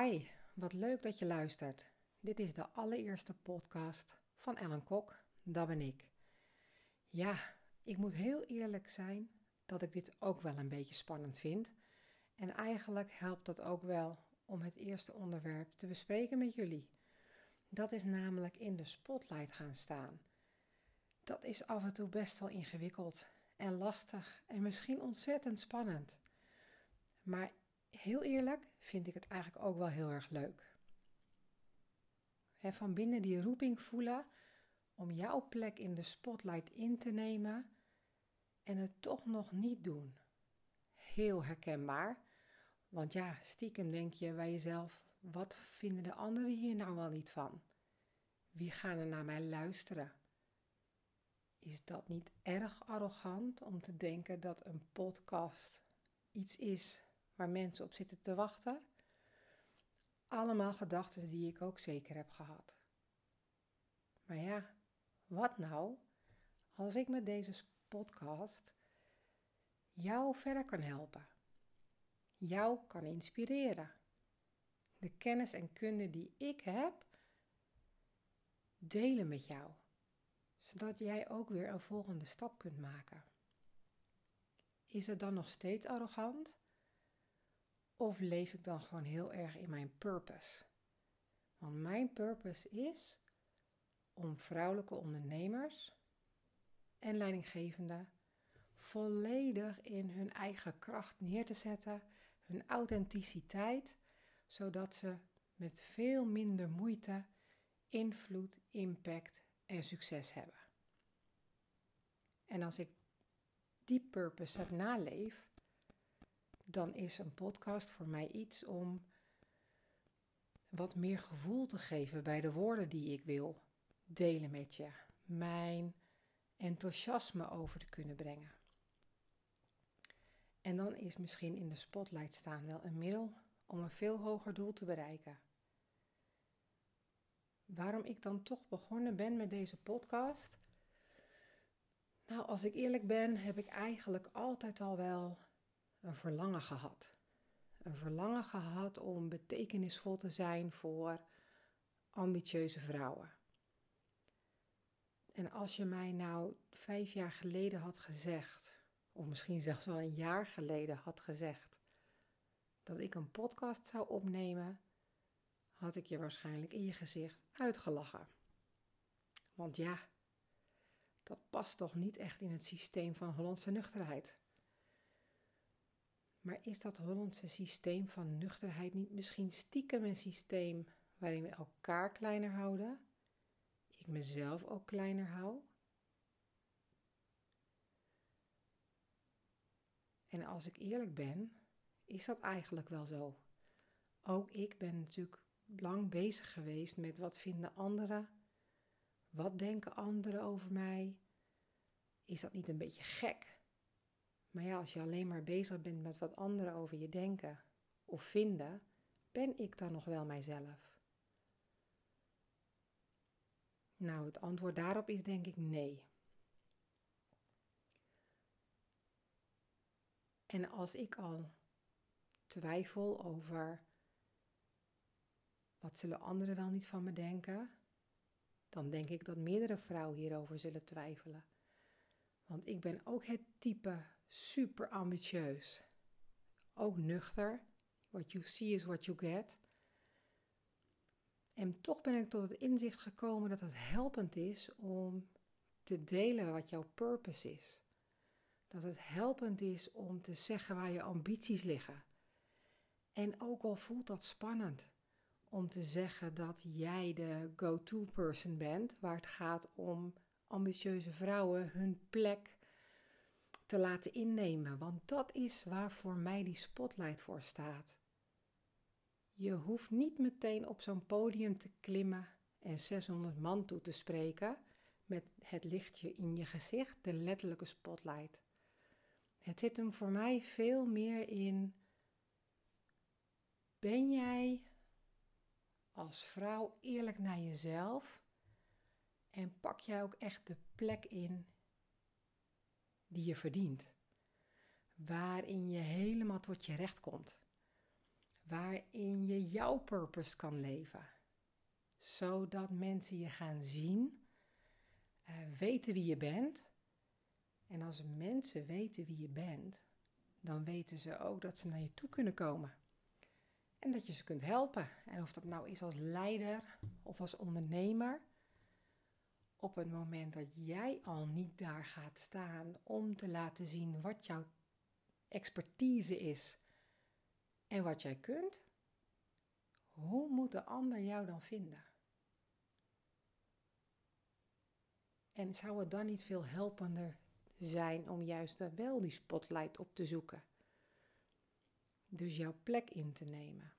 Hi, wat leuk dat je luistert. Dit is de allereerste podcast van Ellen Kok, dat ben ik. Ja, ik moet heel eerlijk zijn dat ik dit ook wel een beetje spannend vind. En eigenlijk helpt dat ook wel om het eerste onderwerp te bespreken met jullie. Dat is namelijk in de spotlight gaan staan. Dat is af en toe best wel ingewikkeld en lastig en misschien ontzettend spannend. Maar heel eerlijk vind ik het eigenlijk ook wel heel erg leuk. van binnen die roeping voelen om jouw plek in de spotlight in te nemen en het toch nog niet doen. Heel herkenbaar, want ja, stiekem denk je bij jezelf: wat vinden de anderen hier nou wel niet van? Wie gaan er naar mij luisteren? Is dat niet erg arrogant om te denken dat een podcast iets is waar mensen op zitten te wachten? Allemaal gedachten die ik ook zeker heb gehad. Maar ja, wat nou als ik met deze podcast jou verder kan helpen? Jou kan inspireren. De kennis en kunde die ik heb, delen met jou, zodat jij ook weer een volgende stap kunt maken. Is het dan nog steeds arrogant? Of leef ik dan gewoon heel erg in mijn purpose? Want mijn purpose is om vrouwelijke ondernemers en leidinggevenden volledig in hun eigen kracht neer te zetten, hun authenticiteit, zodat ze met veel minder moeite invloed, impact en succes hebben. En als ik die purpose het naleef, dan is een podcast voor mij iets om wat meer gevoel te geven bij de woorden die ik wil delen met je. Mijn enthousiasme over te kunnen brengen. En dan is misschien in de spotlight staan wel een middel om een veel hoger doel te bereiken. Waarom ik dan toch begonnen ben met deze podcast? Nou, als ik eerlijk ben, heb ik eigenlijk altijd al wel een verlangen gehad. Een verlangen gehad om betekenisvol te zijn voor ambitieuze vrouwen. En als je mij nou vijf jaar geleden had gezegd, of misschien zelfs wel een jaar geleden had gezegd, dat ik een podcast zou opnemen, had ik je waarschijnlijk in je gezicht uitgelachen. Want ja, dat past toch niet echt in het systeem van Hollandse nuchterheid. Maar is dat Hollandse systeem van nuchterheid niet misschien stiekem een systeem waarin we elkaar kleiner houden? Ik mezelf ook kleiner hou? En als ik eerlijk ben, is dat eigenlijk wel zo. Ook ik ben natuurlijk lang bezig geweest met wat vinden anderen? Wat denken anderen over mij? Is dat niet een beetje gek? Maar ja, als je alleen maar bezig bent met wat anderen over je denken of vinden, ben ik dan nog wel mijzelf? Nou, het antwoord daarop is denk ik nee. En als ik al twijfel over wat zullen anderen wel niet van me denken, dan denk ik dat meerdere vrouwen hierover zullen twijfelen. Want ik ben ook het type super ambitieus. Ook nuchter. What you see is what you get. En toch ben ik tot het inzicht gekomen dat het helpend is om te delen wat jouw purpose is. Dat het helpend is om te zeggen waar je ambities liggen. En ook al voelt dat spannend om te zeggen dat jij de go-to person bent, waar het gaat om ambitieuze vrouwen hun plek te laten innemen, want dat is waar voor mij die spotlight voor staat. Je hoeft niet meteen op zo'n podium te klimmen en 600 man toe te spreken met het lichtje in je gezicht, de letterlijke spotlight. Het zit hem voor mij veel meer in: ben jij als vrouw eerlijk naar jezelf en pak jij ook echt de plek in die je verdient. Waarin je helemaal tot je recht komt. waarin je jouw purpose kan leven. Zodat mensen je gaan zien, uh, weten wie je bent. En als mensen weten wie je bent, dan weten ze ook dat ze naar je toe kunnen komen. En dat je ze kunt helpen. En of dat nou is als leider of als ondernemer. Op het moment dat jij al niet daar gaat staan om te laten zien wat jouw expertise is en wat jij kunt, hoe moet de ander jou dan vinden? En zou het dan niet veel helpender zijn om juist wel die spotlight op te zoeken? Dus jouw plek in te nemen.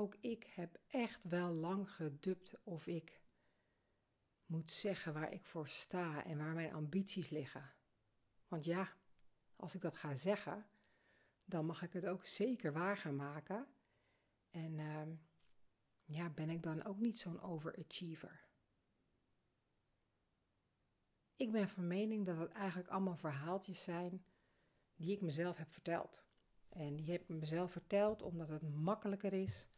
Ook ik heb echt wel lang gedubt of ik moet zeggen waar ik voor sta en waar mijn ambities liggen. Want ja, als ik dat ga zeggen, dan mag ik het ook zeker waar gaan maken. En uh, ja, ben ik dan ook niet zo'n overachiever. Ik ben van mening dat het eigenlijk allemaal verhaaltjes zijn die ik mezelf heb verteld. En die heb ik mezelf verteld omdat het makkelijker is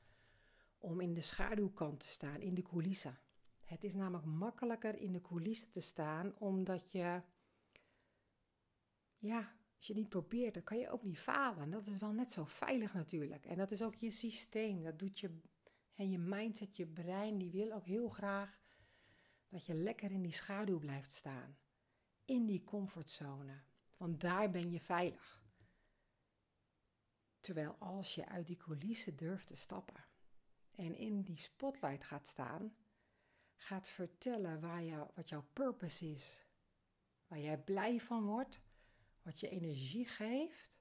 om in de schaduwkant te staan, in de coulissen. Het is namelijk makkelijker in de coulissen te staan, omdat je, ja, als je niet probeert, dan kan je ook niet falen. Dat is wel net zo veilig natuurlijk. En dat is ook je systeem. Dat doet je, en je mindset, je brein, die wil ook heel graag dat je lekker in die schaduw blijft staan. In die comfortzone. Want daar ben je veilig. Terwijl als je uit die coulissen durft te stappen en in die spotlight gaat staan, gaat vertellen waar jou, wat jouw purpose is, waar jij blij van wordt, wat je energie geeft.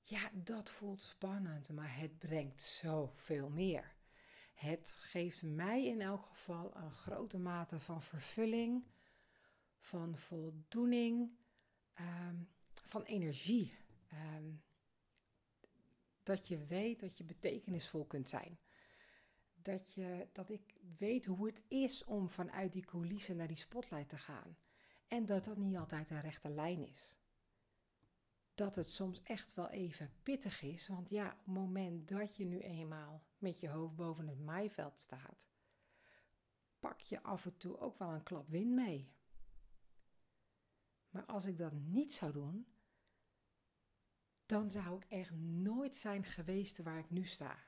Ja, dat voelt spannend, maar het brengt zoveel meer. Het geeft mij in elk geval een grote mate van vervulling, van voldoening, ehm, van energie. Ehm, dat je weet dat je betekenisvol kunt zijn. Dat, je, dat ik weet hoe het is om vanuit die coulissen naar die spotlight te gaan. En dat dat niet altijd een rechte lijn is. Dat het soms echt wel even pittig is, want ja, op het moment dat je nu eenmaal met je hoofd boven het maaiveld staat, pak je af en toe ook wel een klap wind mee. Maar als ik dat niet zou doen, dan zou ik echt nooit zijn geweest waar ik nu sta.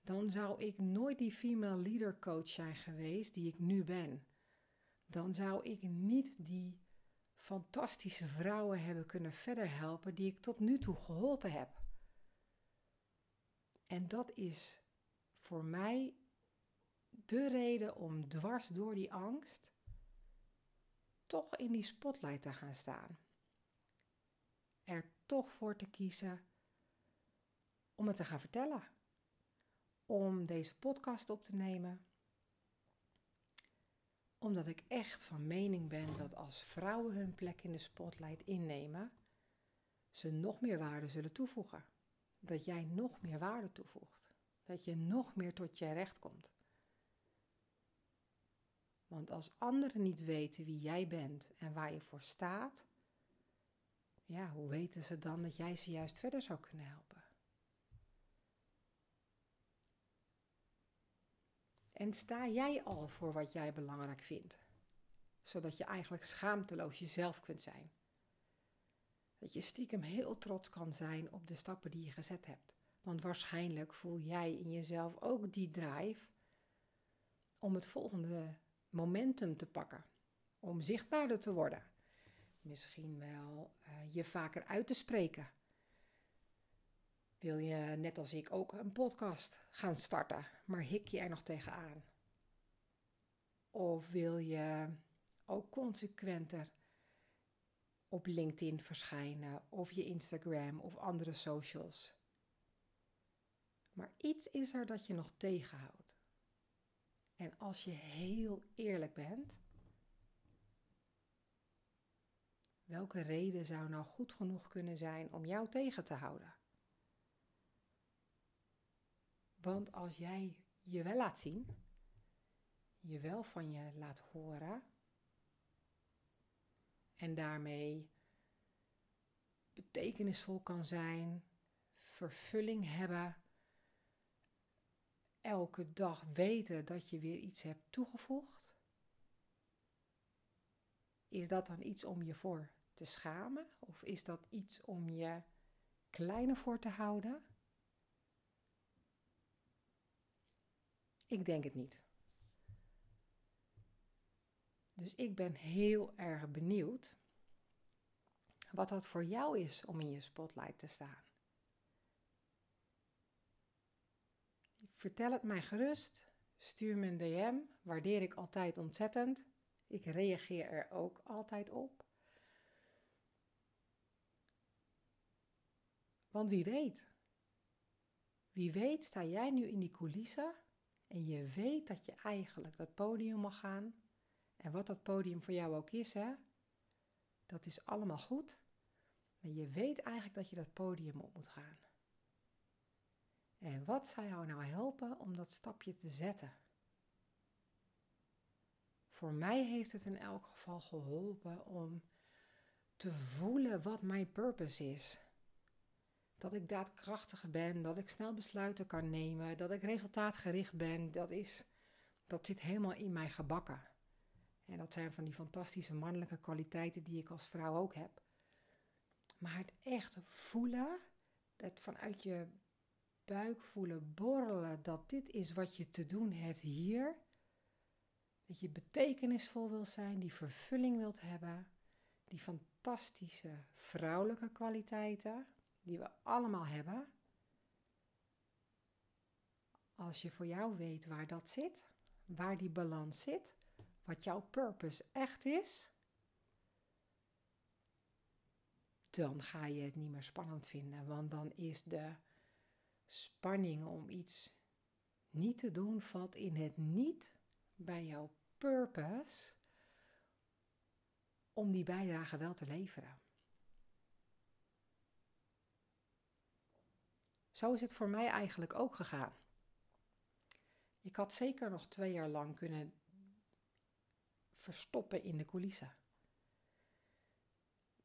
Dan zou ik nooit die female leader coach zijn geweest die ik nu ben. Dan zou ik niet die fantastische vrouwen hebben kunnen verder helpen die ik tot nu toe geholpen heb. En dat is voor mij de reden om dwars door die angst toch in die spotlight te gaan staan. Er toch voor te kiezen om het te gaan vertellen. Om deze podcast op te nemen. Omdat ik echt van mening ben dat als vrouwen hun plek in de spotlight innemen, ze nog meer waarde zullen toevoegen. Dat jij nog meer waarde toevoegt. Dat je nog meer tot je recht komt. Want als anderen niet weten wie jij bent en waar je voor staat, ja, hoe weten ze dan dat jij ze juist verder zou kunnen helpen? En sta jij al voor wat jij belangrijk vindt, zodat je eigenlijk schaamteloos jezelf kunt zijn? Dat je stiekem heel trots kan zijn op de stappen die je gezet hebt. Want waarschijnlijk voel jij in jezelf ook die drive om het volgende momentum te pakken, om zichtbaarder te worden misschien wel uh, je vaker uit te spreken. Wil je, net als ik, ook een podcast gaan starten, maar hik je er nog tegenaan? Of wil je ook consequenter op LinkedIn verschijnen, of je Instagram of andere socials? Maar iets is er dat je nog tegenhoudt. En als je heel eerlijk bent, Welke reden zou nou goed genoeg kunnen zijn om jou tegen te houden? Want als jij je wel laat zien, je wel van je laat horen en daarmee betekenisvol kan zijn, vervulling hebben, elke dag weten dat je weer iets hebt toegevoegd? Is dat dan iets om je voor te schamen? Of is dat iets om je kleiner voor te houden? Ik denk het niet. Dus ik ben heel erg benieuwd wat dat voor jou is om in je spotlight te staan. Vertel het mij gerust. Stuur me een DM. Waardeer ik altijd ontzettend. Ik reageer er ook altijd op. Want wie weet, wie weet sta jij nu in die coulissen en je weet dat je eigenlijk dat podium mag gaan. En wat dat podium voor jou ook is, hè, dat is allemaal goed. Maar je weet eigenlijk dat je dat podium op moet gaan. En wat zou jou nou helpen om dat stapje te zetten? Voor mij heeft het in elk geval geholpen om te voelen wat mijn purpose is. Dat ik daadkrachtig ben, dat ik snel besluiten kan nemen, dat ik resultaatgericht ben, dat, is, dat zit helemaal in mij gebakken. En dat zijn van die fantastische mannelijke kwaliteiten die ik als vrouw ook heb. Maar het echt voelen, dat vanuit je buik voelen borrelen dat dit is wat je te doen hebt hier. Dat je betekenisvol wil zijn, die vervulling wilt hebben, die fantastische vrouwelijke kwaliteiten die we allemaal hebben. Als je voor jou weet waar dat zit, waar die balans zit, wat jouw purpose echt is, dan ga je het niet meer spannend vinden, want dan is de spanning om iets niet te doen valt in het niet bij jouw purpose om die bijdrage wel te leveren. Zo is het voor mij eigenlijk ook gegaan. Ik had zeker nog twee jaar lang kunnen verstoppen in de coulissen.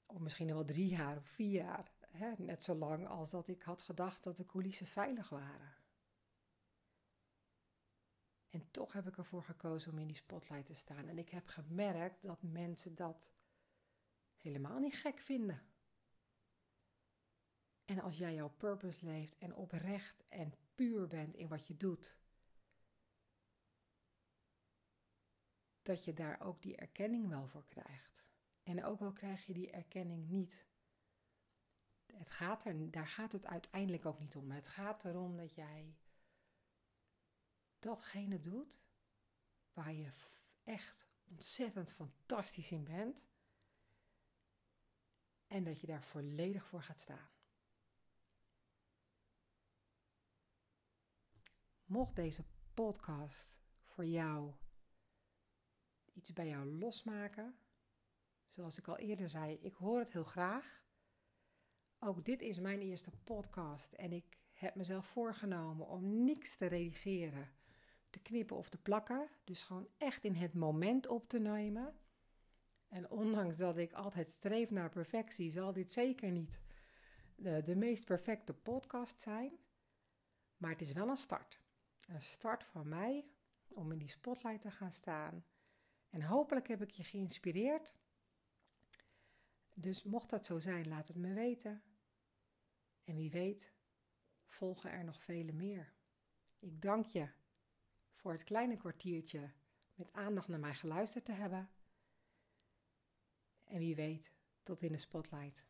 Of misschien wel drie jaar of vier jaar. Hè? Net zo lang als dat ik had gedacht dat de coulissen veilig waren. En toch heb ik ervoor gekozen om in die spotlight te staan. En ik heb gemerkt dat mensen dat helemaal niet gek vinden. En als jij jouw purpose leeft en oprecht en puur bent in wat je doet, dat je daar ook die erkenning wel voor krijgt. En ook al krijg je die erkenning niet. Het gaat er, daar gaat het uiteindelijk ook niet om. Het gaat erom dat jij datgene doet waar je echt ontzettend fantastisch in bent. En dat je daar volledig voor gaat staan. Mocht deze podcast voor jou iets bij jou losmaken, zoals ik al eerder zei, ik hoor het heel graag. Ook dit is mijn eerste podcast en ik heb mezelf voorgenomen om niks te redigeren, te knippen of te plakken. Dus gewoon echt in het moment op te nemen. En ondanks dat ik altijd streef naar perfectie, zal dit zeker niet de, de meest perfecte podcast zijn. Maar het is wel een start een start van mij om in die spotlight te gaan staan. En hopelijk heb ik je geïnspireerd. Dus mocht dat zo zijn, laat het me weten. En wie weet, volgen er nog vele meer. Ik dank je voor het kleine kwartiertje met aandacht naar mij geluisterd te hebben. En wie weet, tot in de spotlight.